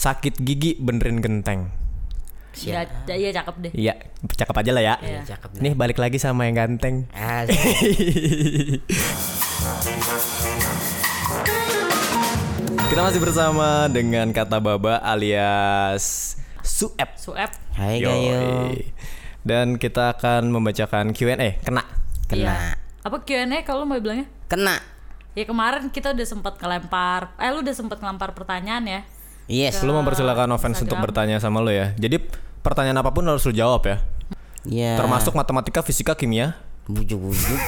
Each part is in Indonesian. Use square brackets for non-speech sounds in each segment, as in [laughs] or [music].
sakit gigi benerin genteng. Ya, iya cakep deh. Iya, cakep aja lah ya. Iya. Cakep Nih balik lagi sama yang ganteng. [laughs] Kita masih bersama dengan kata baba alias Suep. Suep. Hai. Gayo. Dan kita akan membacakan Q&A. Kena. Kena. Iya. Apa Q&A kalau mau bilangnya? Kena. Ya kemarin kita udah sempat ngelempar, eh lu udah sempat ngelempar pertanyaan ya. Yes. Lu mempersilakan offense untuk Instagram. bertanya sama lu ya. Jadi pertanyaan apa pun harus lu jawab ya. Iya. Termasuk matematika, fisika, kimia. bujuk-bujuk. [laughs]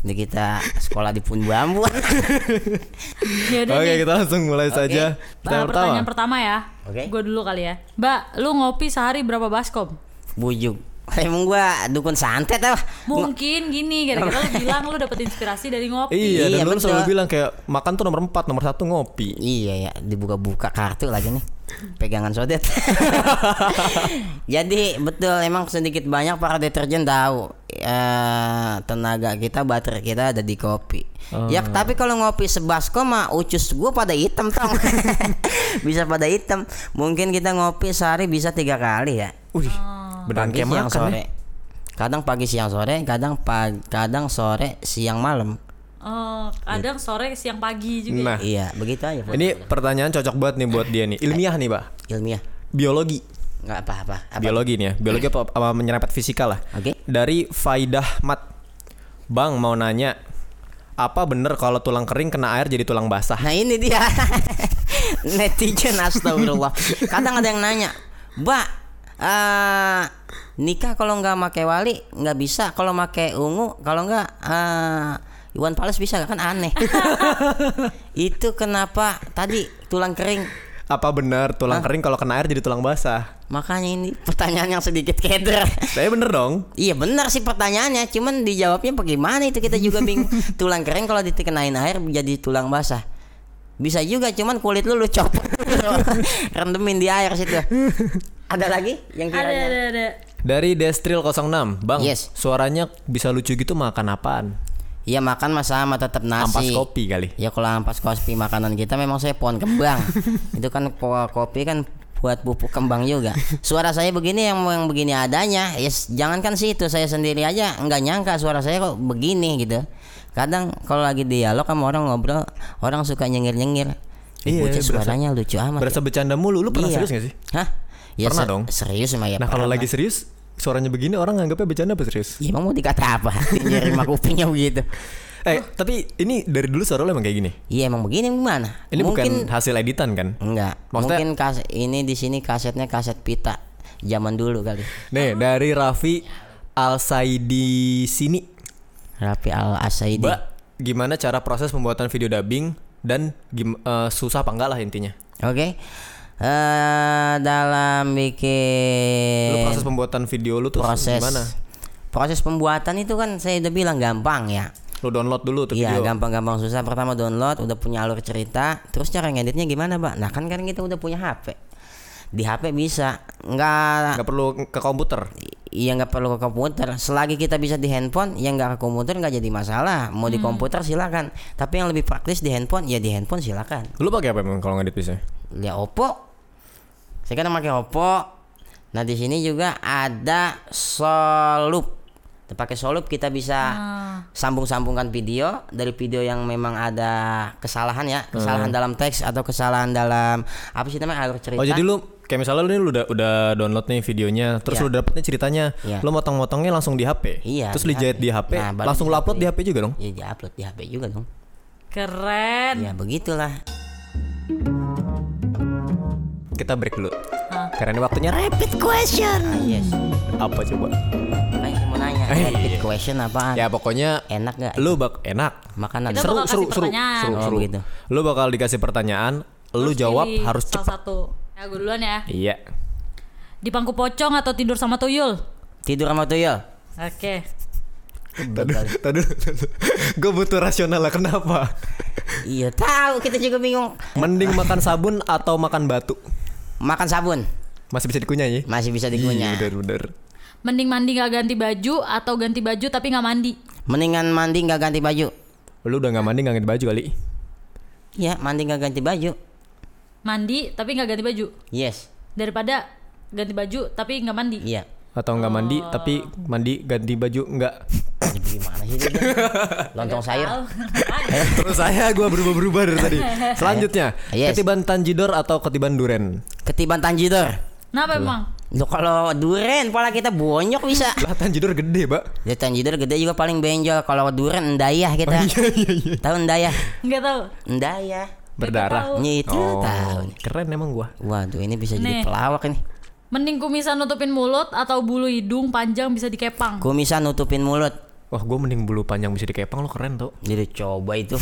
Ini kita sekolah di Pun Bambu. [laughs] Oke, nih. kita langsung mulai saja. Nah, Pertanyaan pertama. pertanyaan pertama ya. Oke. Gue dulu kali ya. Mbak, lu ngopi sehari berapa baskom? Bujuk. Emang gua dukun santet apa? Mungkin gini, gara-gara lu bilang lu dapet inspirasi dari ngopi. Iya, dan Iya, lu betul. selalu bilang kayak makan tuh nomor 4, nomor 1 ngopi. Iya ya, dibuka-buka kartu lagi nih. Pegangan sodet. [laughs] Jadi betul emang sedikit banyak para deterjen tahu eh, tenaga kita, baterai kita ada di kopi. Ya tapi kalau ngopi sebaskom mah ucus gua pada hitam tong. [laughs] bisa pada hitam. Mungkin kita ngopi sehari bisa tiga kali ya. Wih, beneran Pagi, kayak siang, makan sore. ya. Kadang pagi, siang, sore. Kadang pag, kadang sore, siang, malam. Oh, kadang sore, siang, pagi juga. Nah, Iya, begitu aja. Pak. ini pertanyaan cocok banget nih buat dia nih. Ilmiah nih, Pak. ilmiah. Biologi. Nggak apa-apa. Apa? Biologi nih ya. Biologi apa, apa menyerempet fisika lah. Oke. Dari Faidah Mat. Bang mau nanya, apa bener kalau tulang kering kena air jadi tulang basah? Nah ini dia [laughs] netizen astagfirullah. Kadang ada yang nanya, Mbak, eh nikah kalau nggak pakai wali nggak bisa, kalau pakai ungu, kalau nggak eh Iwan Fals bisa kan aneh. [laughs] Itu kenapa tadi tulang kering? Apa bener tulang kering kalau kena air jadi tulang basah? Makanya ini pertanyaan yang sedikit keder. Saya bener dong. Iya benar sih pertanyaannya, cuman dijawabnya bagaimana itu kita juga bingung. [laughs] tulang kering kalau dikenain air jadi tulang basah. Bisa juga, cuman kulit lu lu copot, [laughs] rendemin di air situ. Ada lagi yang Ada, kiranya? ada, ada. Dari Destril 06, Bang. Yes. Suaranya bisa lucu gitu makan apaan? Iya makan mah sama tetap nasi. Ampas kopi kali. Ya kalau ampas kopi makanan kita memang saya pohon kembang. [laughs] itu kan ko- kopi kan buat pupuk kembang juga. Suara saya begini yang yang begini adanya. Ya s- jangankan situ saya sendiri aja nggak nyangka suara saya kok begini gitu. Kadang kalau lagi dialog sama orang ngobrol, orang suka nyengir-nyengir. Iya, Iya, Bocah berasa- suaranya lucu amat. Berasa bercanda mulu. Lu pernah Iya. serius gak sih? Hah? Ya Pernah se- dong. Serius mah ya. Nah kalau lagi serius, suaranya begini orang nganggapnya bercanda apa serius? Ya, emang mau dikata apa? Nyeri [laughs] mah kupingnya begitu. Eh, tapi ini dari dulu suara lu emang kayak gini. Iya emang begini gimana? Ini Mungkin bukan hasil editan kan? Enggak. Maksudnya- Mungkin kas ini di sini kasetnya kaset pita zaman dulu kali. Nih, dari Raffi Al Saidi sini. Rapi Al Asaidi. Mbak, gimana cara proses pembuatan video dubbing dan eh, susah apa enggak lah intinya? Oke. Eh dalam bikin Lu proses pembuatan video lu tuh proses gimana? proses pembuatan itu kan saya udah bilang gampang ya. Lu download dulu tuh Iya gampang-gampang susah Pertama download Udah punya alur cerita Terus cara ngeditnya gimana Pak? Nah kan kan kita udah punya HP Di HP bisa Nggak Nggak perlu ke komputer. Iya nggak perlu ke komputer. Selagi kita bisa di handphone, yang nggak ke komputer nggak jadi masalah. Mau di komputer silakan. Tapi yang lebih praktis di handphone, ya di handphone silakan. Lu pakai apa emang kalau ngedit bisa? Ya Oppo. Saya kan pakai Oppo. Nah di sini juga ada Solup. Pakai Solup kita bisa sambung-sambungkan video dari video yang memang ada kesalahan ya, kesalahan dalam teks atau kesalahan dalam apa sih namanya alur cerita. Oh jadi lu kayak misalnya lu nih lu udah udah download nih videonya, terus Iya. lu dapet nih ceritanya, Iya. lu motong-motongnya langsung di HP. Iya, Terus di dijahit di HP, Nah, langsung di lu upload di HP juga dong. Ya di upload di HP juga dong. Keren. Ya begitulah. Kita break dulu. Karena ini waktunya rapid question. Ah, yes. Apa coba? Makanya mau nanya, Eh, rapid iya. question apaan? Ya pokoknya Enak gak? lu bak enak. Makanan Kita seru seru seru seru Oh, seru. begitu. Lu bakal dikasih pertanyaan, lu Terus jawab pilih harus cepat. satu. Ya gue duluan ya. Iya. Di pangku pocong atau tidur sama tuyul? tidur sama tuyul. Oke. Tadi tadi gue butuh rasional lah kenapa? Iya tahu kita juga bingung. Mending makan sabun atau makan batu? Makan sabun Masih bisa dikunyah ya? masih bisa Iya, dikunyah. bener bener. Mending mandi gak ganti baju atau ganti baju tapi nggak mandi? Mendingan mandi nggak ganti baju. Lu udah nggak mandi nggak ganti baju kali? Ya mandi nggak ganti baju. mandi tapi nggak ganti baju Yes. daripada ganti baju tapi nggak mandi. Iya. Atau nggak mandi tapi mandi ganti baju nggak. Gimana sih dia? [laughs] Lontong sayur. Terus saya gue berubah-berubah dari tadi. [laughs] Selanjutnya, Yes. ketiban tanjidor atau ketiban duren? Ketiban tanjidor. Kenapa emang? Lo kalau duren pala kita bonyok bisa. [laughs] Lah tanjidor gede, Pak. Ya tanjidor gede juga paling benjol. Kalau duren endayah kita. Tahu endayah? Nggak tahu. Endayah. Berdarah. tahu. Itu Oh, tahu. keren emang gua. Waduh, ini bisa jadi Nih. pelawak ini. Mending kumisan nutupin mulut atau bulu hidung panjang bisa dikepang. Kumisan nutupin mulut. Wah, gua mending bulu panjang bisa dikepang lo keren tuh. Jadi coba itu.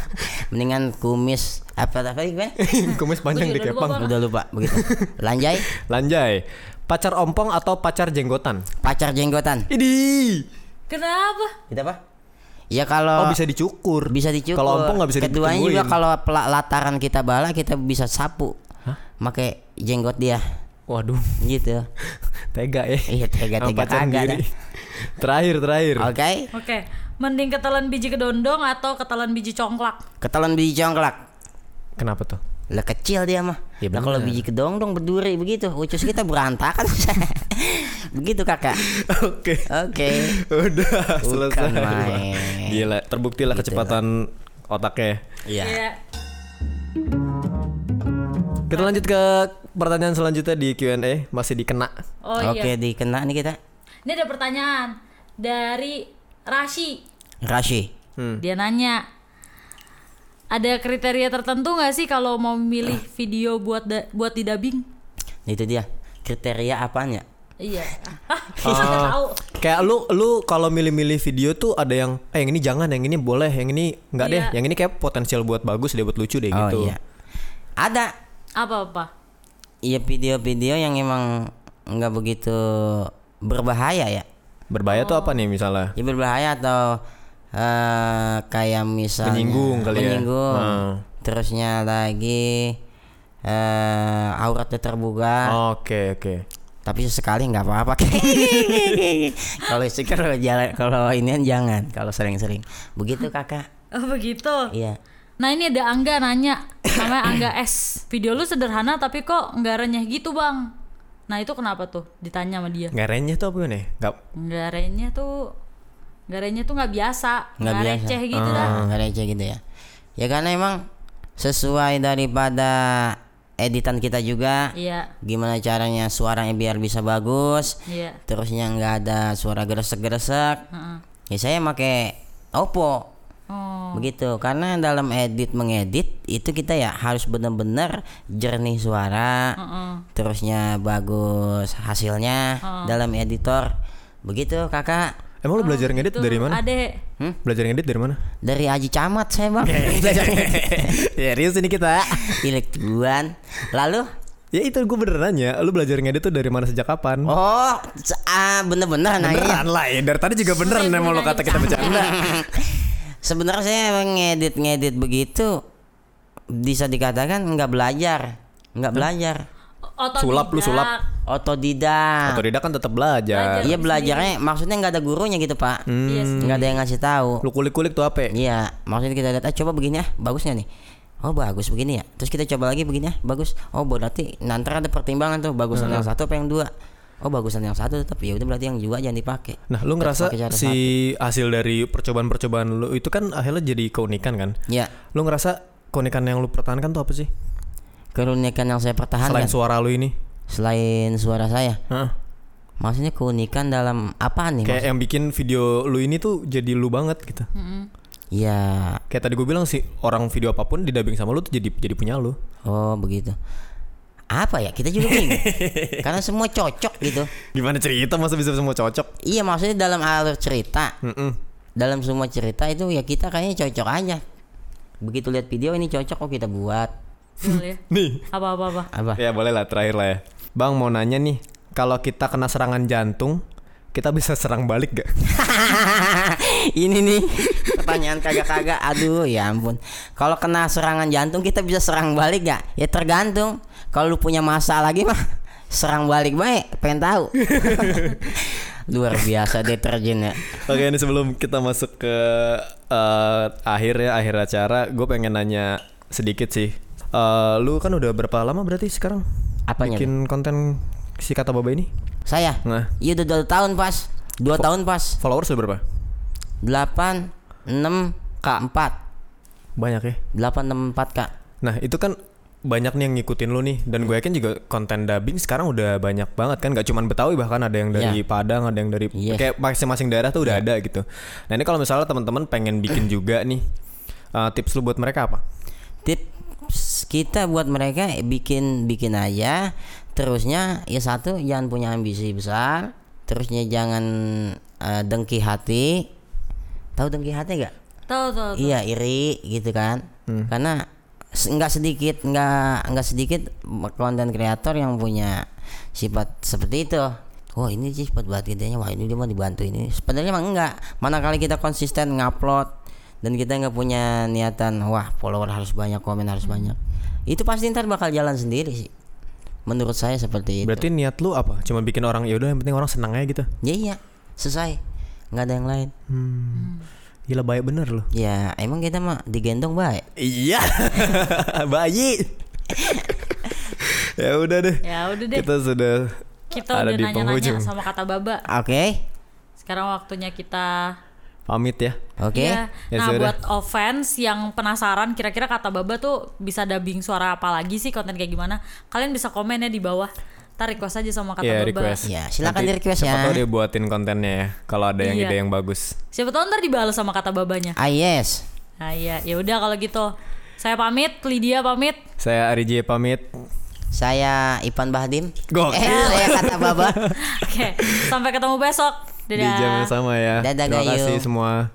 [laughs] Mendingan kumis apa apa gimana? [laughs] Kumis panjang dikepang. Udah lupa begitu. Lanjai, Lanjai. Pacar ompong atau pacar jenggotan? pacar jenggotan. Idi. Kenapa? Kita apa? Ya kalau Oh, bisa dicukur. bisa dicukur. Kalau ompong nggak bisa Keduanya juga kalau lataran kita bala kita bisa sapu. Pakai jenggot dia. Waduh, Gitu. [laughs] tega ya. Iya, Sama pacar kagak. [laughs] Terakhir, terakhir. Oke. Oke. Mending ketelan biji kedondong atau ketelan biji congklak? Ketelan biji congklak. Kenapa tuh? Lah kecil dia mah. Ya Lah kalau biji kedongdong berduri begitu, ucus kita berantakan. [laughs] begitu kakak. Oke. Oke. Udah selesai. main. Gila, terbukti lah Gitu kecepatan otaknya. Iya. Kita lanjut ke pertanyaan selanjutnya di Q&A masih dikena. Oh Oke, iya. dikena nih kita. Ini ada pertanyaan dari Rashi. Rashi. Hmm. Dia nanya, ada kriteria tertentu nggak sih kalau mau milih video buat da- buat di dubbing? Itu dia. Kriteria apaan ya? Iya. [laughs] [laughs] Tahu. Kayak lu lu kalau milih-milih video tuh ada yang eh yang ini jangan, yang ini boleh, yang ini enggak deh. Iya. Yang ini kayak potensial buat bagus deh buat lucu deh Oh gitu. iya. Ada. Apa-apa? Iya video-video yang emang nggak begitu berbahaya ya. Berbahaya tuh apa nih misalnya? Ya berbahaya atau eh kayak misalnya Menyinggung kali ya. menyinggung. Hmm. Terusnya lagi eh auratnya terbuka. Oke, oke. Tapi sekali nggak apa-apa. [laughs] kalau sih kalau jalan kalau ini jangan. Kalau sering-sering. Begitu kakak. Oh begitu. Iya. Nah ini ada Angga nanya, namanya Angga [coughs] S. Video lu sederhana tapi kok nggak renyah gitu bang? Nah itu kenapa tuh? Ditanya sama dia. Nggak renyah tuh apa nih? Nggak Nggak renyah tuh, nggak renyah tuh nggak biasa, Nggak biasa. receh gitu dah. Oh, nggak receh gitu ya. Ya karena emang sesuai daripada editan kita juga. Iya, Gimana caranya suaranya biar bisa bagus. iya. Terusnya nggak ada suara gresek-gresek. Heeh. Ya saya pakai Oppo. Oh, Begitu. Karena dalam edit mengedit itu kita ya harus benar-benar jernih suara. heeh. Terusnya bagus hasilnya dalam editor. Begitu Kakak. Emang lu belajar ngedit Tuh, dari mana? Ade, Belajar ngedit dari mana? Dari Aji Camat saya, Bang. Belajar [laughs] Serius ini kita. Elektuan. Lalu Ya itu gue beneran nanya, lu belajar ngedit tuh dari mana sejak kapan? Oh, ah, bener-bener nanya. beneran lah ya, dari tadi juga beneran emang lu beneran kata kita bercanda. [laughs] Sebenarnya saya emang ngedit-ngedit begitu bisa dikatakan nggak belajar, nggak belajar. otodidak. Sulap lu sulap. Otodidak. Atau tidak kan tetap belajar. Iya belajarnya maksudnya nggak ada gurunya gitu pak, Iya sih. nggak ada yang ngasih tahu. Lu kulik-kulik tuh apa? Iya, maksudnya kita lihat, ah, coba begini ya, bagus nggak nih? Oh bagus begini ya. Terus kita coba lagi begini ya, bagus. Oh berarti nanti ada pertimbangan tuh, bagusan yang satu apa yang dua? Oh bagusan yang satu tetap ya udah berarti yang dua jangan dipakai. Nah, lu ngerasa si hasil dari percobaan-percobaan lu itu kan akhirnya jadi keunikan kan? Ya, Lu ngerasa keunikan yang lu pertahankan tuh apa sih? keunikan yang saya pertahankan Selain suara lu ini? selain suara saya, Hah? maksudnya keunikan dalam apa nih? Kayak yang bikin video lu ini tuh jadi lu banget gitu. Ya, Kayak tadi gue bilang sih orang video apa pun didubbing sama lu tuh jadi jadi punya lu. oh begitu. Apa ya? Kita juga bingung. [laughs] Karena semua cocok gitu. Gimana cerita masa bisa semua cocok? Iya, maksudnya dalam alur cerita, Mm-mm. dalam semua cerita itu ya kita kayaknya cocok aja. Begitu lihat video ini cocok kok kita buat. Boleh. [laughs] Nih. Apa-apa apa. Apa? Ya boleh lah terakhir lah ya. Bang mau nanya nih, kalau kita kena serangan jantung, kita bisa serang balik gak? [laughs] ini nih pertanyaan kagak-kagak. Aduh, ya ampun. Kalau kena serangan jantung kita bisa serang balik gak? Ya tergantung. Kalau lu punya masa lagi mah serang balik baik. Pengen tahu. [laughs] Luar biasa deterjen ya. Oke ini sebelum kita masuk ke eh, akhir ya akhir acara, gue pengen nanya sedikit sih Eh, lu kan udah berapa lama berarti sekarang Apanya bikin konten si kata baba ini? Saya. Nah. Iya udah dua tahun pas. Dua tahun pas. Followers lu berapa? Delapan enam K. empat. Banyak ya. Delapan enam empat kak. Nah itu kan banyak nih yang ngikutin lu nih dan gue yakin juga konten dubbing sekarang udah banyak banget kan gak cuman Betawi bahkan ada yang dari Iya. Padang ada yang dari Yes. kayak masing-masing daerah tuh udah ada gitu. Nah ini kalau misalnya teman-teman pengen bikin juga nih uh, tips lu buat mereka apa? Tips kita buat mereka bikin bikin aja. Terusnya ya satu jangan punya ambisi besar. Terusnya jangan eh, dengki hati. Tahu dengki hati gak? Tahu tahu. Iya iri gitu kan. Karena s- nggak sedikit nggak nggak sedikit konten kreator yang punya sifat seperti itu. Oh ini sih sifat buat idenya wah ini dia mau dibantu ini. Sebenarnya emang enggak. Mana kali kita konsisten ngupload dan kita nggak punya niatan wah follower harus banyak komen harus banyak. Itu pasti ntar bakal jalan sendiri sih. Menurut saya seperti itu. Berarti niat lu apa? Cuma bikin orang ya udah yang penting orang senang aja gitu. Ya iya selesai nggak ada yang lain. Gila baik bener lu. Ya emang kita mah digendong baik. Iya. [laughs] Bayi. [laughs] ya udah deh. Ya udah deh. Kita sudah Kita ada udah di nanya-nanya sama kata baba. Oke. Sekarang waktunya kita Pamit ya. Oke. Iya. Ya Nah, sudah. buat offense yang penasaran kira-kira kata Baba tuh bisa dubbing suara apa lagi sih konten kayak gimana? Kalian bisa komen ya di bawah. Ntar request aja sama kata Iya, Baba. request. Ya, silakan Nanti di-request siapa ya. tahu dia buatin kontennya ya. Kalau ada yang Iya. ide yang bagus. Siapa tahu ntar dibalas sama kata Babanya. Ah yes. Nah, iya, ya udah kalau gitu. Saya pamit, Lydia pamit. Saya Ari J pamit. Saya Ipan Bahdim. Gokil. Eh, saya kata Baba. [laughs] Oke, sampai ketemu besok. Di Dadah. jam yang sama ya. Dadah, Terima kasih semua.